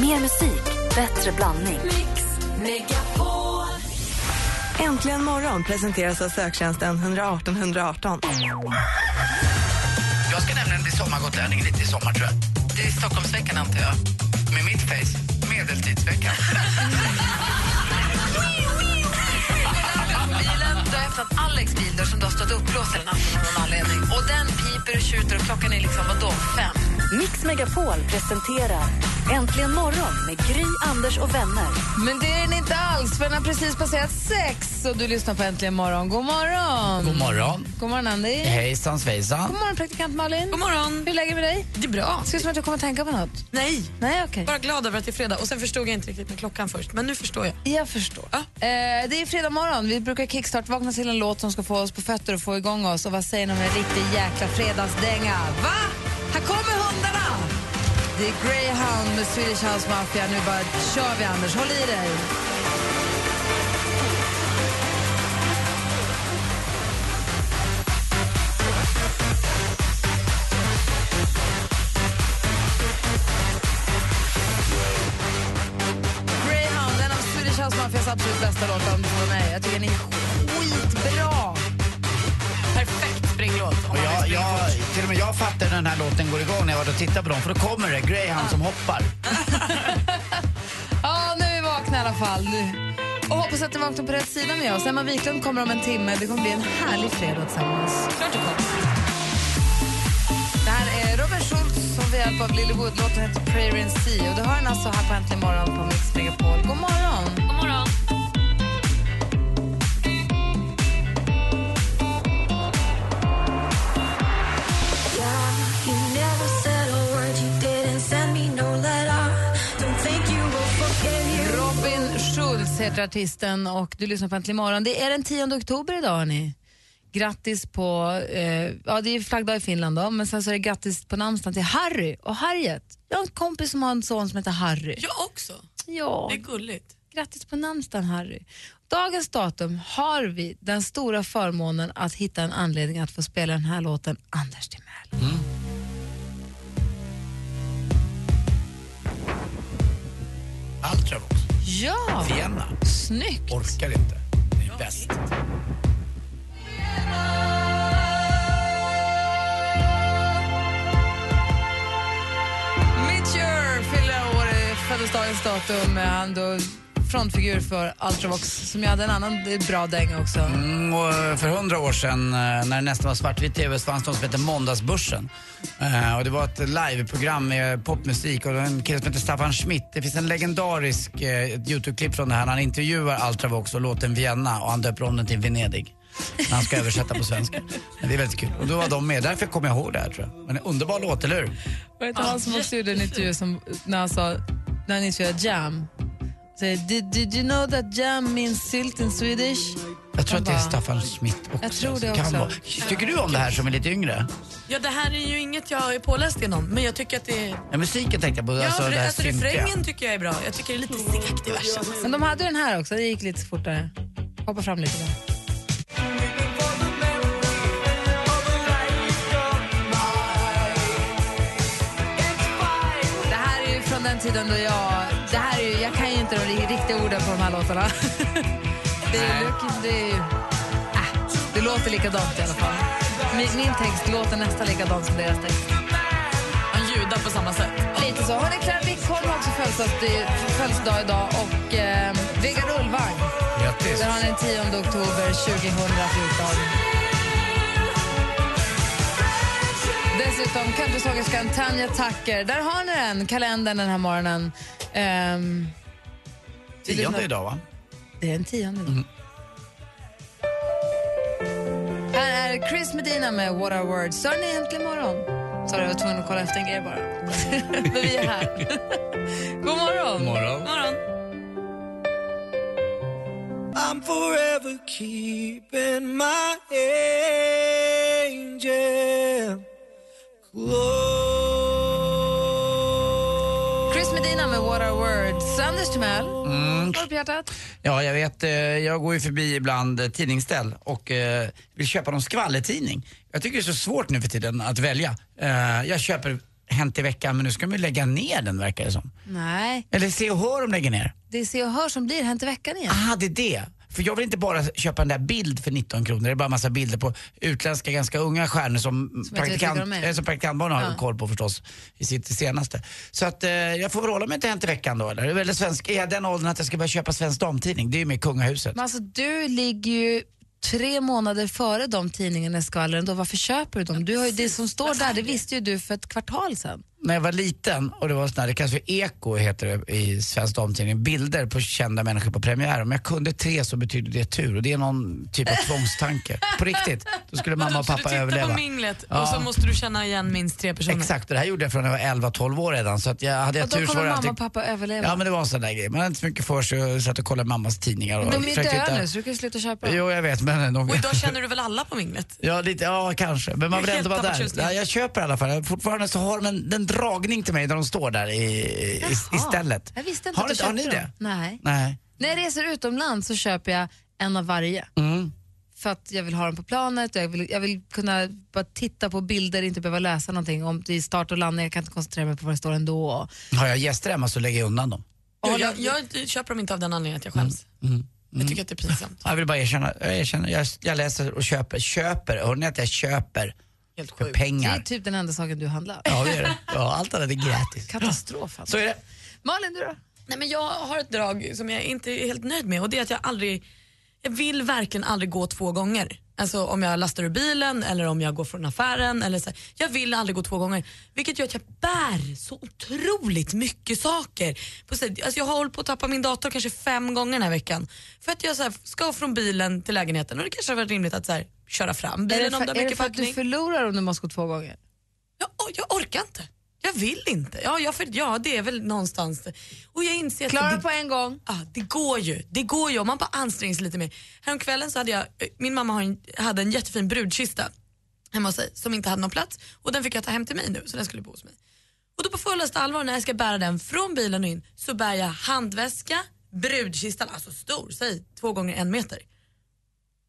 Mer musik, bättre blandning. Mix Megapol. Äntligen morgon presenteras av söktjänsten 118 118. Jag ska nämligen bli sommargotlänning lite i sommar tror jag. Det är Stockholmsveckan antar jag. Med mitt face, medeltidsveckan. Öppnat Alex bil där som du har stått uppblåst hela natten av någon anledning. Och den piper och tjuter och klockan är liksom vadå, fem? Mix Megapol presenterar Äntligen morgon med Gry, Anders och vänner. Men det är den inte alls, för den har precis passerat sex och du lyssnar på Äntligen morgon. God morgon! God morgon. God morgon, Andy. Hejsan svejsan. God morgon, praktikant Malin. God morgon. Hur är läget med dig? Det är bra. Ser ut som att du kommer att tänka på något. Nej, Nej, okej. bara glad över att det är fredag. Och sen förstod jag inte riktigt med klockan först, men nu förstår jag. Jag förstår. Ja. Eh, det är fredag morgon. Vi brukar kickstart-vakna till en låt som ska få oss på fötter och få igång oss. Och vad säger ni om en riktig jäkla fredagsdänga? Va? Här kommer hundarna! Det är Greyhound med Swedish House Mafia. Nu bara kör vi, Anders. Håll i dig. Greyhound, en av Swedish House Mafias absolut bästa låtar om du frågar mig. Den här låten går igång när jag var och tittade på dem. För då kommer det Greyhound som hoppar. Ja, nu är vi vakna i alla fall. Nu. Och hoppas att ni vaknar på rätt sida med oss. Emma Wiklund kommer om en timme. Det kommer bli en härlig fredag tillsammans. Klart det kommer. Det här är Robert Schultz som med hjälp av Lily Wood. Låten heter Prayer in Sea. Och du har den alltså här på Äntligen morgon på Mix Megapol. God morgon! Heter artisten och du lyssnar på Äntligen morgon. Det är den 10 oktober idag, hörni. Grattis på, eh, ja det är flaggdag i Finland då, men sen så är det grattis på namnsdagen till Harry och Harriet. Jag har en kompis som har en son som heter Harry. Jag också. Ja. Det är gulligt. Grattis på namnsdagen Harry. Dagens datum har vi den stora förmånen att hitta en anledning att få spela den här låten Anders Timell. Ultravox. Ja, Vienna. snyggt. Orkar inte. Det är bäst. Mitchell fyller år i födelsedagens datum. Han då frontfigur för Ultravox som ju hade en annan bra dänga också. Mm, och för hundra år sedan eh, när det nästan var svartvit tv så fanns det något som hette Måndagsbörsen. Eh, och det var ett liveprogram med popmusik och det var en kille som heter Staffan Schmidt. Det finns en legendarisk eh, Youtube-klipp från det här när han intervjuar Ultravox och låten Vienna och han döper om den till Venedig. När han ska översätta på svenska. Men det är väldigt kul. Och då var de med, därför kommer jag ihåg det här tror jag. Men en underbar låt, eller hur? Vad heter han som också gjorde en intervju som, när han sa, när han intervjuade Jam. Säger, did, did you know that jam means sylt in Swedish? Jag tror att det är Staffan Schmidt också. Jag tror det också. vara. Tycker du om det här som är lite yngre? Ja, det här är ju inget jag är påläst igenom, men jag tycker att det är... Ja, musiken tänkte jag på. Ja, alltså, för det här alltså, refrängen tycker jag är bra. Jag tycker det är lite segt i versen. Men de hade den här också, det gick lite fortare. Hoppa fram lite bara. Det här är ju från den tiden då jag... Det här är ju, jag kan inte de riktiga orden på de här låtarna. Det, är, det, är, ju- äh, det låter likadant i alla fall. Min, min text låter nästan likadant som deras text. Han ljudar på samma sätt. Lite så. Hörrni, Clara Wickholm har också födelsedag- idag och eh, Vegard Ulvang. Grattis. Där har han den 10 oktober 2014. Dessutom countrysångerskan Tanja Tacker. Där har ni den, kalendern den här morgonen. Ehm, Tionde idag va? det är den tionde. Mm. Här är Chris Medina med What Are Words. Så har ni äntligen morgon. Så jag var tvungen att kolla efter en grej bara. Men vi är här. God morgon. morgon. morgon. I'm forever keeping my angel close. Chris Medina med What Are Words. Anders Timell, vad har du på hjärtat? Ja, jag vet. eh, Jag går ju förbi ibland eh, tidningsställ och eh, vill köpa någon skvallertidning. Jag tycker det är så svårt nu för tiden att välja. Jag köper Hänt i veckan, men nu ska de ju lägga ner den verkar det som. Nej, Eller Se och Hör de lägger ner. det är Se och Hör som blir Hänt i veckan igen. Ah, det är det. För jag vill inte bara köpa en där bild för 19 kronor. Det är bara massa bilder på utländska ganska unga stjärnor som, vet praktikant, eh, som praktikantbarn har Ja. koll på förstås i sitt senaste. Så att eh, jag får väl hålla mig till Hänt i veckan då eller? Väl svensk, är jag den åldern att jag ska börja köpa Svensk Damtidning? Det är ju med kungahuset. Men alltså du ligger ju tre månader före de tidningarna i skvallren. Då varför köper du dem? Du har ju, det som står där, det visste ju du för ett kvartal sedan. När jag var liten och det var sån här, det kallas för Eko heter det i Svensk Damtidning, bilder på kända människor på premiär. Om jag kunde tre så betyder det tur och det är någon typ av tvångstanke. På riktigt. Då skulle mamma och Så du pappa tittar överleva. på minglet Ja. och så måste du känna igen minst tre personer. Exakt, och det här gjorde jag från när jag var 11-12 år redan. Så att jag hade Och då tur kommer mamma alltid... och pappa överleva. Ja men det var en sån där grej. Man hade inte så mycket för sig och satt och kollade mammas tidningar. Och de är döda hitta- nu så du kan sluta köpa. Jo jag vet men... De... Och idag känner du väl alla på minglet? Ja, lite, ja kanske, men man vill ändå vara där. Ja, jag köper i alla fall. Fortfarande så har de en, en dragning till mig när de står där i, i, istället. Jag visste inte har, att du har ni det? Nej. Nej. När jag reser utomlands så köper jag en av varje. Mm. För att jag vill ha dem på planet och jag vill, jag vill kunna bara titta på bilder, inte behöva läsa någonting. Om det är start och landning, jag kan inte koncentrera mig på vad det står ändå. Har jag gäster hemma så lägger jag undan dem. Jag, jag, jag köper dem inte av den anledningen att jag skäms. Jag tycker att det är pinsamt. Jag vill bara erkänna, jag, erkänner, jag, jag läser och köper, köper, hör ni att jag köper Helt för sjukt. det är pengar? typ den enda saken du handlar. Ja det är det. Ja, allt annat är gratis. Katastrof. Alltså. Så är det. Malin, du då? Nej, men jag har ett drag som jag inte är helt nöjd med och det är att jag aldrig, jag vill verkligen aldrig gå två gånger. Alltså om jag lastar ur bilen eller om jag går från affären. Eller så. Jag vill aldrig gå två gånger. Vilket gör att jag bär så otroligt mycket saker. Alltså jag har hållit på att tappa min dator kanske fem gånger den här veckan. För att jag så här, ska från bilen till lägenheten och det kanske har varit rimligt att så här, köra fram Är bilen det, om för, det är är det för att du förlorar om du måste gå två gånger? Jag, jag orkar inte. Jag vill inte. Ja, jag, för, ja, det är väl någonstans det. Och jag inser Klara det, på en gång. Ja, det går ju. Det går ju om man bara anstränger sig lite mer. Häromkvällen så hade jag, min mamma en, hade en jättefin brudkista hemma hos sig som inte hade någon plats och den fick jag ta hem till mig nu så den skulle bo hos mig. Och då på fullaste allvar när jag ska bära den från bilen och in så bär jag handväska, brudkistan, alltså stor, säg två gånger en meter.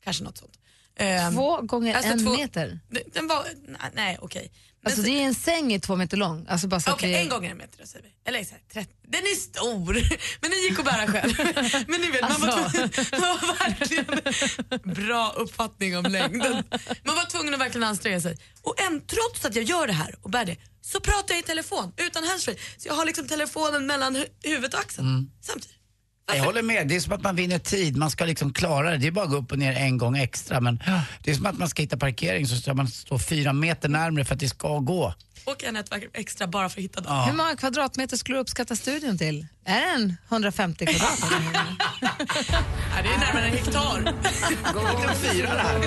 Kanske något sånt. Ehm, Två gånger alltså en två- meter. Den, var, nej, okej. Men Alltså så- det är en säng i två meter lång. Alltså bara så vi- en gång en meter då säger vi. Eller så här, 30. Den är stor, men den gick att bära själv. Men ni vet, man, var Alltså. tvungen, man var verkligen bra uppfattning om längden. Man var tvungen att verkligen anstränga sig. Och än, trots att jag gör det här och bär det, så pratar jag i telefon utan handsfree. Så jag har liksom telefonen mellan hu- huvudet och axeln samtidigt. Jag håller med, det är som att man vinner tid, man ska liksom klara det. Det är bara att gå upp och ner en gång extra men det är som att man ska hitta parkering så ska man stå fyra meter närmre för att det ska gå. Och en ett extra bara för att hitta dem. Hur många kvadratmeter skulle du uppskatta studion till? Är den 150 kvadrat? Nej, det är närmare en hektar. Fyra det här.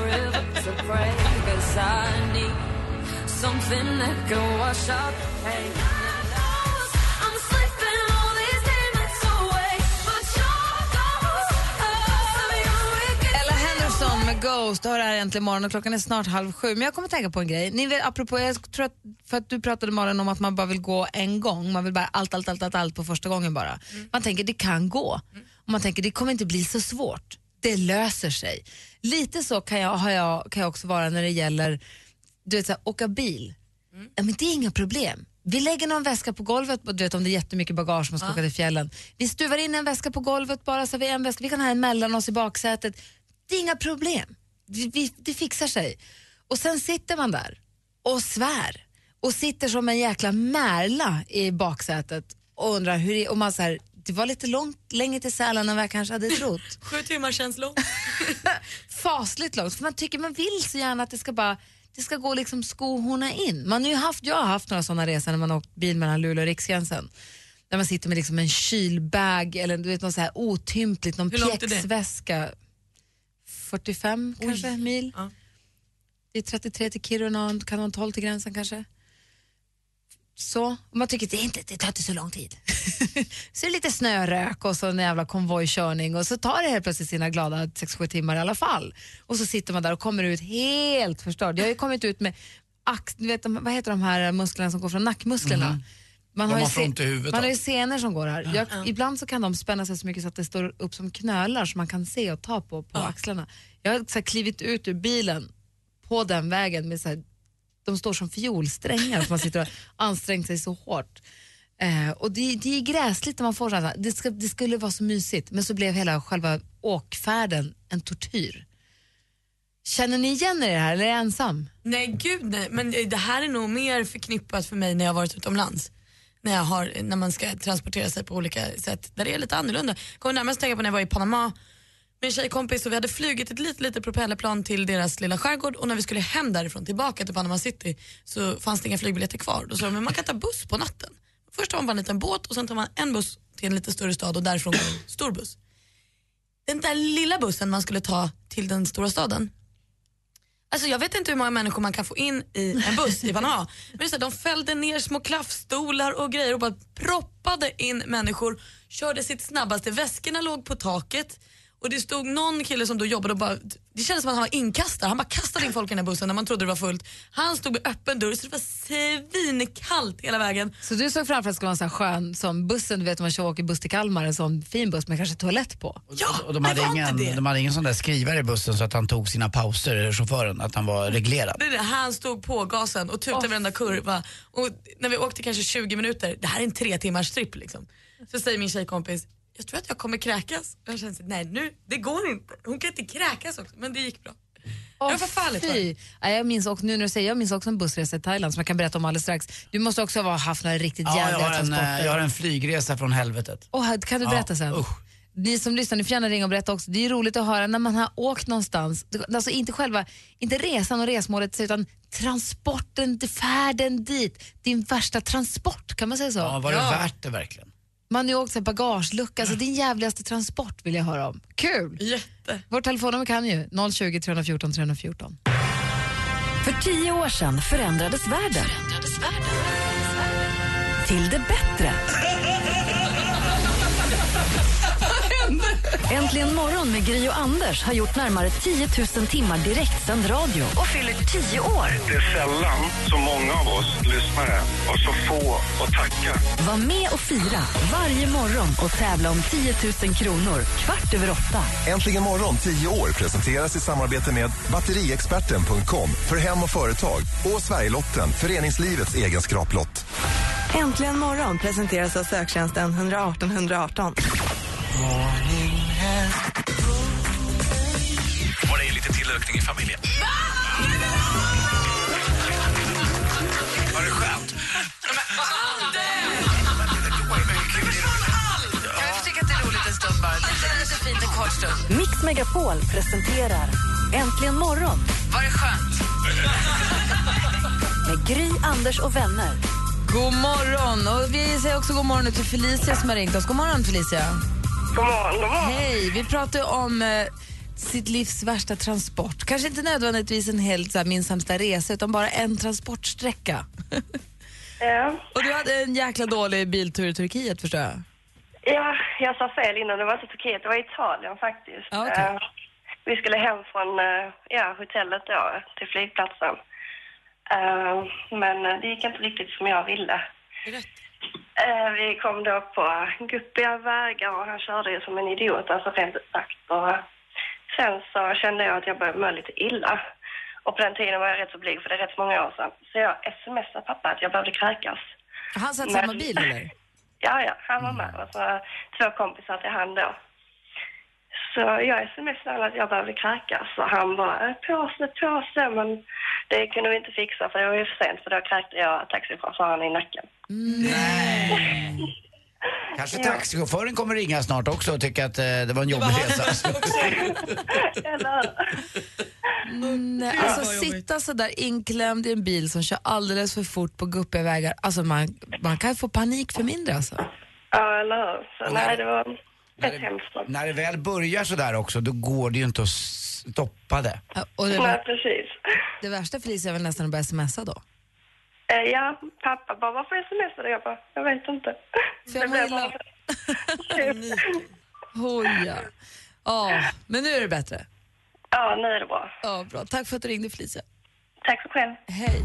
Ghost har det här äntligen morgon och klockan är snart halv sju. Men jag kommer tänka på en grej. Ni vet, apropå, jag tror att, för att du pratade Malin om att man bara vill gå en gång. Man vill bara allt, allt, allt, allt, allt på första gången bara. Man tänker det kan gå. Och man tänker det kommer inte bli så svårt. Det löser sig. Lite så kan jag, har jag, kan jag också vara när det gäller du vet, så här, åka bil. Ja, men det är inga problem. Vi lägger någon väska på golvet, du vet om det är jättemycket bagage man ska åka till fjällen. Vi stuvar in en väska på golvet bara så vi en väska, vi kan ha en mellan oss i baksätet. Det är inga problem. Vi, det fixar sig. Och sen sitter man där och svär och sitter som en jäkla märla i baksätet och undrar hur det, och man så här, det var lite långt, längre till Sälen än vad jag kanske hade trott. Sju timmar känns långt. fasligt långt. För man tycker man vill så gärna att det ska bara det ska gå liksom skohorna in. Man har haft, jag har haft några sådana resor när man har åkt bil mellan Luleå och Riksgränsen. Där man sitter med liksom en kylbag eller du vet, något så här otympligt, någon det? pjäxväska. 45 kanske mil. Ja. Det är 33 till Kiruna, kan vara 12 till gränsen kanske. Så, och man tycker att det, är inte, det tar inte så lång tid. så är det lite snörök och så en jävla konvojkörning och så tar det helt plötsligt sina glada 6-7 timmar i alla fall. Och så sitter man där och kommer ut helt förstörd. Jag har ju kommit ut med ax, vet, vad heter de här musklerna som går från nackmusklerna? Man De har se- för ont i huvudet Man har ju senor som går här. Jag, Ibland så kan de spänna sig så mycket så att det står upp som knölar som man kan se och ta på, på axlarna. Jag har så här, klivit ut ur bilen på den vägen med så här, de står som fiolsträngar man sitter och har ansträngt sig så hårt. Eh, och det, det är gräsligt när man får sådana. Det, ska, det skulle vara så mysigt men så blev hela själva åkfärden en tortyr. Känner ni igen er i det här eller är jag ensam? Nej gud nej, men det här är nog mer förknippat för mig när jag har varit utomlands. När, jag har, när man ska transportera sig på olika sätt där det är lite annorlunda. Jag kommer närmast tänka på när jag var i Panama med en tjejkompis och vi hade flugit ett litet, litet propellerplan till deras lilla skärgård och när vi skulle hem därifrån tillbaka till Panama City så fanns det inga flygbiljetter kvar. Då sa de men man kan ta buss på natten. Först tar man bara en liten båt och sen tar man en buss till en lite större stad och därifrån går en stor buss. Den där lilla bussen man skulle ta till den stora staden Alltså jag vet inte hur många människor man kan få in i en buss i Panama. Men det är så här, de fällde ner små klaffstolar och grejer och bara proppade in människor, körde sitt snabbaste. Väskorna låg på taket och det stod någon kille som då jobbade och bara, det kändes som att han var inkastare. Han bara kastade in folk i den här bussen när man trodde det var fullt. Han stod med öppen dörr så det var svinkallt hela vägen. Så du såg framför dig att det skulle vara en sån här skön som bussen, du vet man kör åker buss till Kalmar, en sån fin buss med kanske toalett på. Ja, Och de det hade, ingen, inte det. de hade ingen sån där skrivare i bussen så att han tog sina pauser, chauffören, att han var reglerad. Det det, han stod på gasen och tutade varenda kurva. Och när vi åkte kanske 20 minuter, det här är en tre timmars tripp liksom. Så säger min tjejkompis, jag tror att jag kommer kräkas. Jag känner så, nej nu, det går inte. Hon kan inte kräkas också, men det gick bra. det var förfärligt. fy. Ja, jag minns också, nu när du säger, jag minns också en bussresa i Thailand som jag kan berätta om alldeles strax. Du måste också ha haft några riktigt Ja, jag, jävliga har en, transporter. eh, jag har en flygresa från helvetet. Åh, här, kan du berätta Ja, sen? usch. Ni som lyssnar, ni får gärna ringa och berätta också. Det är roligt att höra när man har åkt någonstans, alltså inte själva, inte resan och resmålet utan transporten, färden dit. Din värsta transport, kan man säga så? Ja, var det Ja. värt det verkligen? Man har ju åkt så här bagagelucka, alltså din jävligaste transport vill jag höra om. Kul! Jätte. Vårt telefonnummer kan ju 020 314 314. För tio år sedan förändrades världen. Till det bättre. Äntligen morgon med Gry och Anders har gjort närmare 10 000 timmar direktsänd radio och fyller 10 år. Det är sällan så många av oss lyssnare och så få att tacka. Var med och fira varje morgon och tävla om 10 000 kronor kvart över åtta. Äntligen morgon 10 år presenteras i samarbete med batteriexperten.com för hem och företag och Sverigelotten, föreningslivets egen skraplott. Äntligen morgon presenteras av söktjänsten 118 118. Var det lite tillökning i familjen? Var det skönt? Fint en kort stund. Mix Megapol presenterar Äntligen morgon Var det skönt? med Gry, Anders och vänner. God morgon! Och vi säger också god morgon till Felicia som har ringt oss. God morgon Felicia. God morgon, god morgon. Hej! Vi pratar om eh, sitt livs värsta transport. Kanske inte nödvändigtvis en helt så här, min sämsta resa utan bara en transportsträcka. Ja. Och du hade en jäkla dålig biltur i Turkiet förstår jag. ja, jag sa fel innan. Det var inte Turkiet, det var Italien faktiskt. Ja, okej. Eh, vi skulle hem från eh, ja, hotellet då till flygplatsen. Eh, men eh, det gick inte riktigt som jag ville. Vi kom då på guppiga vägar och han körde ju som en idiot, alltså rent ut sagt. Och sen så kände jag att jag började må lite illa. Och på den tiden var jag rätt så blyg, för det är rätt många år sedan. Så jag smsade pappa att jag behövde kräkas. Han satt i samma bil eller? Ja, ja, han var med. Och så två kompisar till han då. Så jag smsade att jag behövde kräkas och han bara, "Eh, påse, påse, men det kunde vi inte fixa för det var ju för sent för då kräkte jag taxichauffören i nacken. Kanske taxichauffören kommer ringa snart också och tycka att eh, det var en jobbig resa. Eller Nej, alltså sitta så där inklämd i en bil som kör alldeles för fort på guppiga vägar. Alltså man, man kan få panik för mindre alltså. Ja, eller hur? Så nej, det var När rätt det, hemskt. när det väl börjar så där också, då går det ju inte att stoppa det. Ja, Och det, Nej, var, precis. Det värsta Felicia är väl nästan att börja smsa då. Eh, Ja, pappa bara, varför smsade jag bara? Jag vet inte. För jag mår illa. Oj, ja. men nu är det bättre. Ja, nu är det bra. Ja, bra. Tack för att du ringde Felicia. Tack så själv. Hej.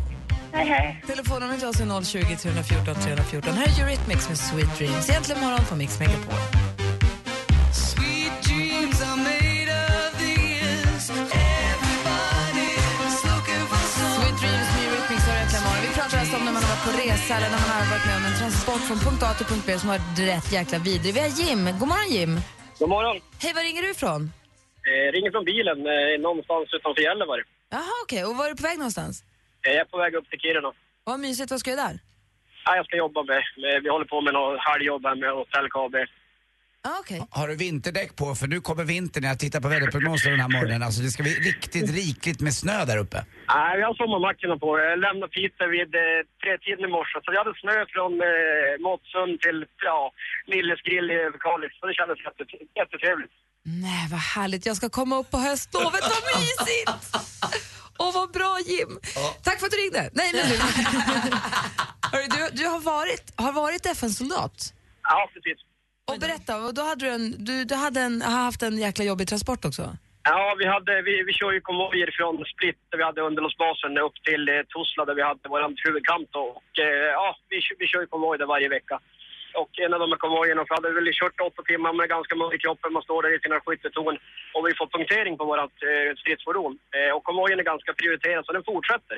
Hej, hej. Telefonnumret till oss är 020 314 314. Här är Eurythmics med Sweet Dreams. Egentligen morgon på Mix Megapol. Skallen när man har varit med om en transport från punkt A till punkt B som har varit rätt jäkla vidrig. Vi har Jim. God morgon Jim. God morgon. Hej, var ringer du ifrån? Eh, ringer från bilen eh, någonstans utanför Gällivare. Jaha, okej. Och var är du på väg någonstans? Eh, jag är på väg upp till Kiruna. Vad mysigt, vad ska du där? Ja, jag ska jobba med, med, vi håller på med något halvjobb här med Hotell KB. Ah, okay. Har du vinterdäck på? För nu kommer vintern när jag tittar på väderprognosen den här morgonen. Alltså det ska bli riktigt rikligt med snö där uppe. Nej, vi har sommarmackorna på. Jag lämnade Piteå vid eh, tretiden i morse. Så vi hade snö från eh, Måttsund till ja, Nilles grill i Överkalix. Så det kändes jätte- jättetrevligt. Nej, vad härligt. Jag ska komma upp på höstlovet. Vad mysigt! Åh, vad bra Jim. Tack för att du ringde. Nej, men du. Du, du har varit, har varit FN-soldat. Ja, precis. Och berätta, och då hade du, en, du, du hade en, har haft en jäkla jobbig transport också? Ja, vi, hade, vi, vi kör ju konvojer från Split där vi hade underhållsbasen upp till eh, Tuzla där vi hade vår huvudkamp då. Och eh, ja, vi, vi kör ju konvoj där varje vecka. Och en av de här konvojerna, för hade väl kört åtta timmar med ganska mörk i kroppen, man står där i sina skyttetorn och vi får punktering på vårt eh, stridsfordon. Eh, och konvojen är ganska prioriterad så den fortsätter.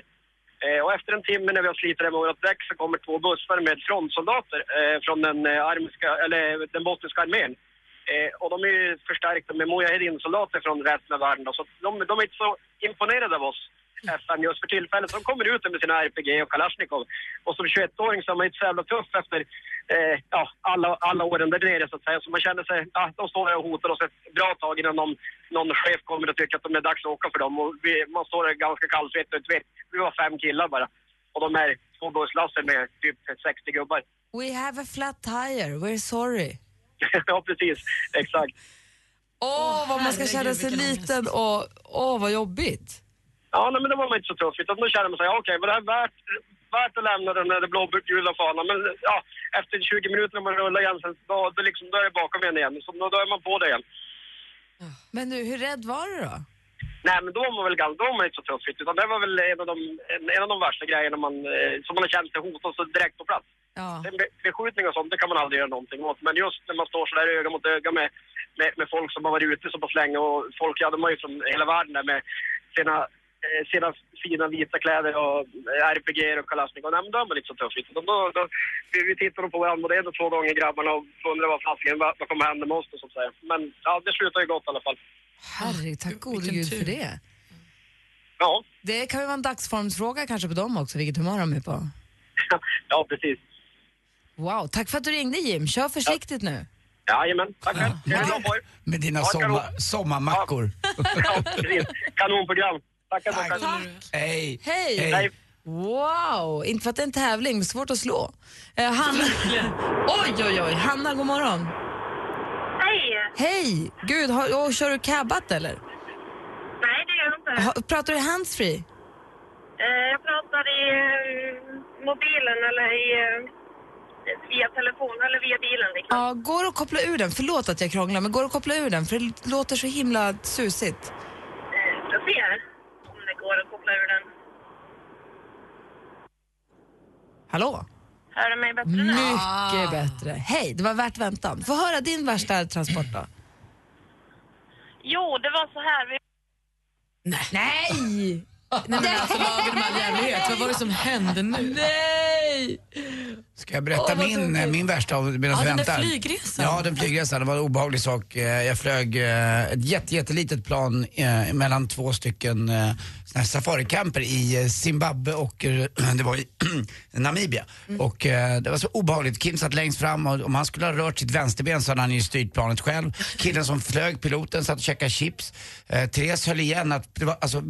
Eh, och efter en timme när vi har slitit det med vårt däck så kommer två bussar med frontsoldater eh, från den, eh, armiska, eller den bosniska armén. Eh, och de är förstärkta med mujahedin-soldater från resten av världen. Då, så de, de är inte så imponerade av oss, FN, just för tillfället. Så de kommer ut med sina RPG och Kalashnikov. Och som 21-åring så är man inte så jävla tuff efter eh, ja, alla, alla åren där nere så att säga. Så man känner sig, ja, de står där och hotar oss ett bra tag innan någon, någon chef kommer och tycker att de är dags att åka för dem. Och vi, man står där ganska kallsvettig och vet, vi var fem killar bara. Och de är två busslaster med typ 60 gubbar. We have a flat tire, we're sorry. ja, precis. Exakt. Åh, vad man ska känna sig liten och åh, vad jobbigt. Ja, nej, men det var inte så. Utan då kände man sig, okej, var det här värt, värt att lämna den där blågula fanan? Men ja, efter 20 minuter när man rullar igen, sen, då, då, liksom, då är det bakom en igen. Så då, då är man på det igen. Men du, hur rädd var du då? Nej, men då var man väl då var man inte så tuff. Utan det var väl en av de, en, en av de värsta grejerna man, eh, som man har känt sig hotad så direkt på plats. Ja. Sen Beskjutning och sånt, det kan man aldrig göra någonting åt. Men just när man står så där öga mot öga med, med, med folk som har varit ute så pass länge och folk, ja de har ju från hela världen där med sina, sina fina vita kläder och eh, RPG och Kalashnikov. Nej men då är man inte så tuff. Utan då, då, vi, vi tittar nog på varandra både en och två gånger grabbarna och undrar vad fasiken, vad, vad kommer hända med oss då, så att säga. Men ja, det slutar ju gott i alla fall. Herregud, tack gode gud för det. Ja, Det kan ju vara en dagsformsfråga kanske på dem också, vilket humör de är på. ja precis. Wow, tack för att du ringde Jim. Kör försiktigt nu. Jajamän, tack själv. Trevlig dag på er. Med dina Ja, sommar, sommarmackor. Ja, precis. Kanonprogram. Tackar, tackar. Hej. Hej! Hej. Wow, inte för att det är en tävling, men svårt att slå. Eh, Hanna... oj, oj, oj. Hanna, god morgon. Hej! Hej! Gud, har, oh, kör du cabbat eller? Nej, det gör jag inte. Ha, pratar du handsfree? Eh, Jag pratar i eh, mobilen eller i, eh, via telefon eller via bilen. Liksom. Ja, går det att koppla ur den? Förlåt att jag krånglar, men går det att koppla ur den? För det låter så himla susigt. Eh, Jag ser går att koppla ur den. Hallå? Hör du mig bättre nu? Mycket bättre. Hej, det var värt väntan. Få höra din värsta transport då. Jo, det var så här. Vi... Nej! Nej men alltså lagen med all jävlighet, vad var det som hände nu? Nej! Ska jag berätta vad min, min värsta av medan Ja, vi den där väntar? flygresan. Ja, den flygresan. Det var en obehaglig sak. Eh, Jag flög eh, ett jätte, jättelitet plan eh, mellan två stycken safaricamper i Zimbabwe och det var i Namibia. Mm. Och det var så obehagligt. Kim satt längst fram och om han skulle ha rört sitt vänsterben så hade han ju styrt planet själv. Killen som flög, piloten, satt och käkade chips. Therese höll igen att det var alltså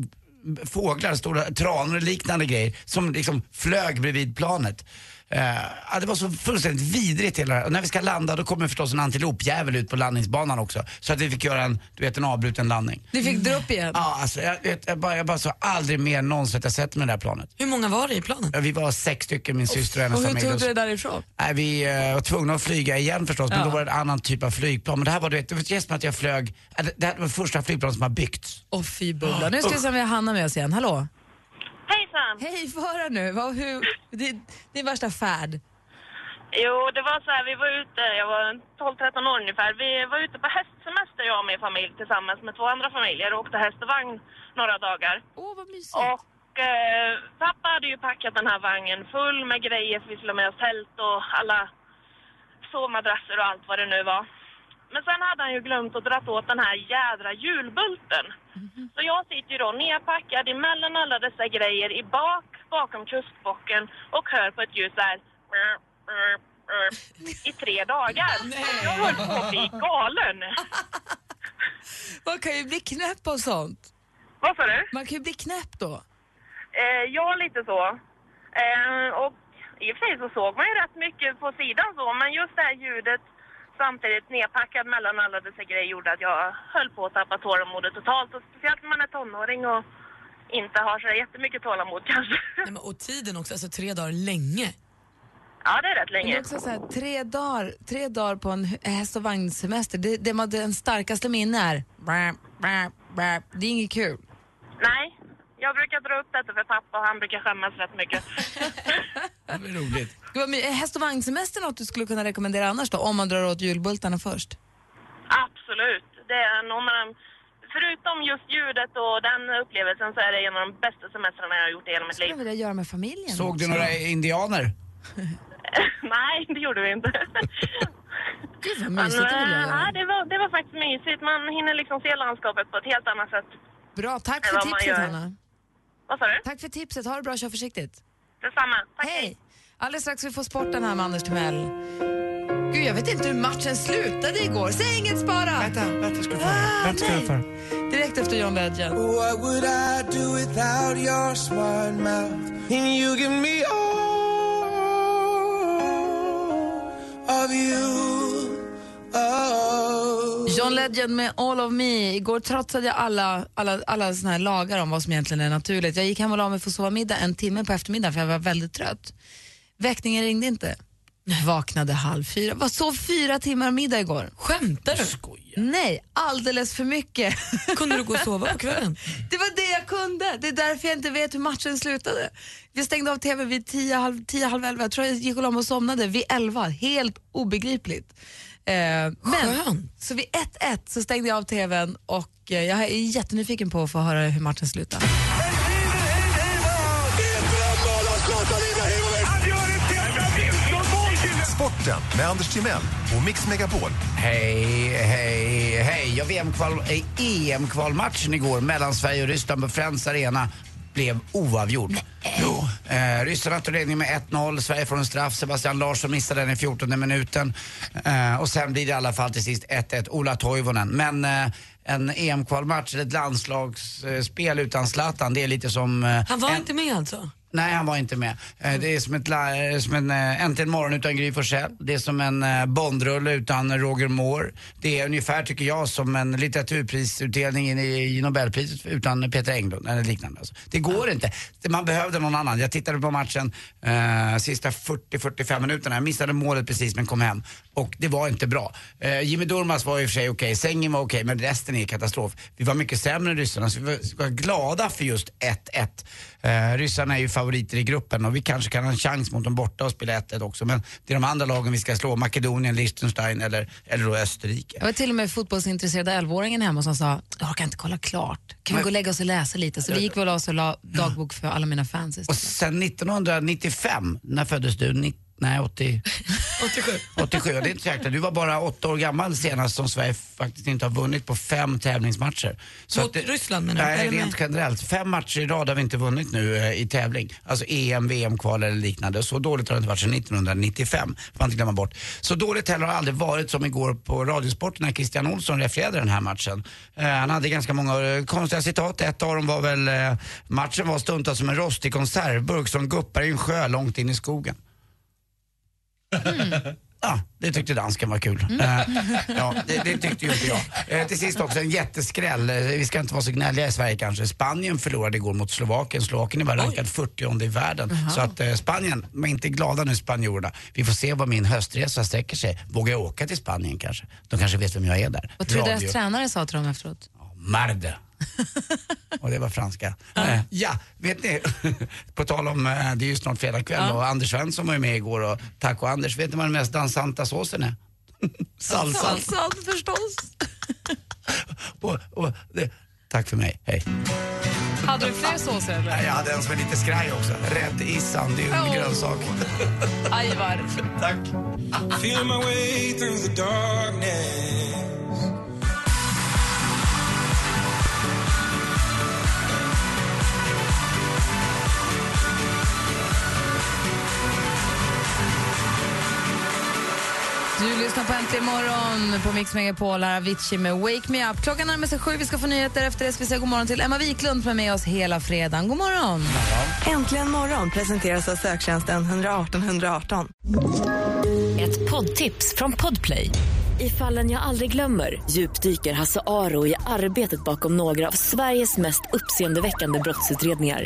fåglar, stora tranor och liknande grejer som liksom flög bredvid planet. Eh, det var så fullständigt vidrigt hela. Och när vi ska landa då kommer förstås en antilopjävel ut på landningsbanan också. Så att vi fick göra en, du vet, en avbruten landning. Du fick dra upp igen. Ja, alltså, jag, vet, jag, bara, jag bara så aldrig mer någonsin att jag sett med det här planet. Hur många var det i planen? Ja, Vi var sex stycken, min syster och hennes Och hur familj. tog du det därifrån? Nej, vi eh, var tvungna att flyga igen förstås, men Ja. då var det en annan typ av flygplan. Men det här var, du vet, det var som att jag flög, det- här var första flygplanet som har byggts. Åh fy bubbla. Nu ska vi se om vi har Hanna med oss igen. Hallå? Hejsan! Hej, få höra nu. Vad, hur, din, din värsta färd? Jo, det var så här, vi var ute, jag var 12-13 år ungefär. Vi var ute på hästsemester jag och min familj tillsammans med två andra familjer och åkte häst och vagn några dagar. Åh, vad mysigt. Och eh, pappa hade ju packat den här vagnen full med grejer för vi skulle ha med oss tält och alla sovmadrasser och allt vad det nu var. Men sen hade han ju glömt att dra åt den här jädra hjulbulten. Så jag sitter ju då nerpackad emellan alla dessa grejer i bak, bakom kustbocken och hör på ett ljud där i tre dagar. Jag höll på att bli galen. Man kan ju bli knäpp av sånt. Vad sa du? Man kan ju bli knäpp då. Eh, ja, lite så. Eh, och i och för sig så såg man ju rätt mycket på sidan så, men just det här ljudet samtidigt nedpackad mellan alla dessa grejer gjorde att jag höll på att tappa tålamodet totalt. Och speciellt när man är tonåring och inte har så jättemycket tålamod kanske. Nej, men, och tiden också, alltså tre dagar länge. Ja, det är rätt Men det länge. är också så här, tre dagar, tre dagar på en häst och vagnsemester, det, det man den starkaste minne är. Det är inget kul. Nej, jag brukar dra upp detta för pappa och han brukar skämmas rätt mycket. Det blir roligt. Gud, Är häst och vagnsemester något du skulle kunna rekommendera annars då, om man drar åt julbultarna först? Absolut. Det är nog förutom just ljudet och den upplevelsen så är det en av de bästa semestrarna jag har gjort i hela mitt liv. jag vilja göra med familjen Såg du också. några indianer? Nej, det gjorde vi inte. Gud vad Men, mysigt, det vill jag göra. nej, det, var, det var faktiskt mysigt. Man hinner liksom se landskapet på ett helt annat sätt. Bra, tack för tipset. Hanna. Vad sa du? Tack för tipset, ha det bra, kör försiktigt. Detsamma. Tack. Hej! Alldeles strax vi får sporten här med Anders Timell. Gud, jag vet inte hur matchen slutade igår. Säg inget spara! Vänta, vänta ska du få Ah, höra. Vänta ska du få höra. Direkt efter John Legend. What would I do without your smart mouth? And you give me all of you. Oh. John Legend med All of me. Igår trotsade jag alla, alla, alla såna här lagar om vad som egentligen är naturligt. Jag gick hem och la mig för att sova middag en timme på eftermiddagen för jag var väldigt trött. Väckningen ringde inte. Vaknade halv fyra. Var sov fyra timmar middag igår. Skämtar du? Nej, alldeles för mycket. Kunde du gå och sova på kvällen? Det var det jag kunde. Det är därför jag inte vet hur matchen slutade. Vi stängde av TV vid tio, halv, tio, halv elva. Jag tror jag gick och la mig och somnade vid elva. Helt obegripligt. Eh, men, Skönt. så vid 1-1 så stängde jag av TVn och eh, jag är jättenyfiken på att få höra hur matchen slutar. Sporten med Anders Timell och Mix Megapol. Hej, hej, hej. Ja, VM-kval, eh, EM-kvalmatchen igår mellan Sverige och Ryssland på Friends Arena blev oavgjord. Jo, eh, ryssarna tog ledningen med 1-0, Sverige får en straff, Sebastian Larsson missade den i 14 minuten. Eh, och sen blir det i alla fall till sist 1-1, Ola Toivonen. Men eh, en EM-kvalmatch, eller ett landslagsspel utan Zlatan, det är lite som... eh, Han var en- inte med alltså? Nej, han var inte med. Eh, Det är som, ett, eh, som en eh, Äntligen morgon utan Gry Forssell. Det är som en Bondrulle utan Roger Moore. Det är ungefär, tycker jag, som en litteraturprisutdelning i, Nobelpriset utan Peter Englund eller liknande. Alltså. Det går inte. Man behövde någon annan. Jag tittade på matchen eh, sista 40-45 minuterna. Jag missade målet precis men kom hem. Och det var inte bra. Eh, Jimmy Durmaz var i och för sig okej, Sängen var okej, men resten är katastrof. Vi var mycket sämre än ryssarna, så vi var, glada för just 1-1. Eh, ryssarna är ju favoriter i gruppen och vi kanske kan ha en chans mot dem borta och spela 1-1 också. Men det är de andra lagen vi ska slå, Makedonien, Liechtenstein eller, eller då Österrike. Jag var till och med fotbollsintresserade 11-åringen hemma som sa jag orkar inte kolla klart. Kan vi gå och lägga oss och läsa lite? Så vi gick väl och la och dagbok för alla mina fans Och istället. sen 1995, när föddes du? Nej, 80, 87. 87. Ja, Det är inte säkert. Du var bara åtta år gammal senast som Sverige faktiskt inte har vunnit på fem tävlingsmatcher. Så Mot det- Ryssland menar du? Nej, rent med- generellt. Fem matcher i rad har vi inte vunnit nu eh, i tävling. Alltså EM, VM-kval eller liknande. Så dåligt har det inte varit sedan 1995. Får man inte glömma bort. Så dåligt heller har aldrig varit som igår på Radiosporten när Christian Olsson refererade den här matchen. Eh, han hade ganska många eh, konstiga citat. Ett av dem var väl eh, matchen var stundtals som en rostig konservburk som guppar i en sjö långt in i skogen. Ja, det tyckte dansken var kul. Eh, ja, det, det tyckte ju inte jag. Eh, till sist också en jätteskräll. Eh, vi ska inte vara så gnälliga i Sverige kanske. Spanien förlorade igår mot Slovakien. Slovakien är bara rankad 40 i världen. Så att eh, Spanien, de är inte glada nu spanjorerna. Vi får se vad min höstresa sträcker sig. Vågar jag åka till Spanien kanske? De kanske vet vem jag är där. Vad tror du deras tränare sa till dem efteråt? Marde. Och det var franska. Eh, ja, vet ni, på tal om, eh, det är ju snart fredag kväll och Anders Svensson var ju med igår och tack och Anders, vet ni vad den mest dansanta såsen är? Salsa. Salsan förstås. Och, och, det, tack för mig, hej. Hade du fler såser eller? Nej, jag hade en som är lite skraj också. Rädd Issan, det är ju en Oh. grönsak. Ajvar. Tack. Du lyssnar på Äntligen morgon på Mix Megapol. Här Avicii med Wake Me Up. Klockan närmar sig sju. Vi ska få nyheter efter det. Ska vi säga god morgon till Emma Wiklund som är med oss hela fredagen. God morgon! Äntligen morgon presenteras av söktjänsten 118 118. Ett poddtips från Podplay. I fallen jag aldrig glömmer djupdyker Hasse Aro i arbetet bakom några av Sveriges mest uppseendeväckande brottsutredningar.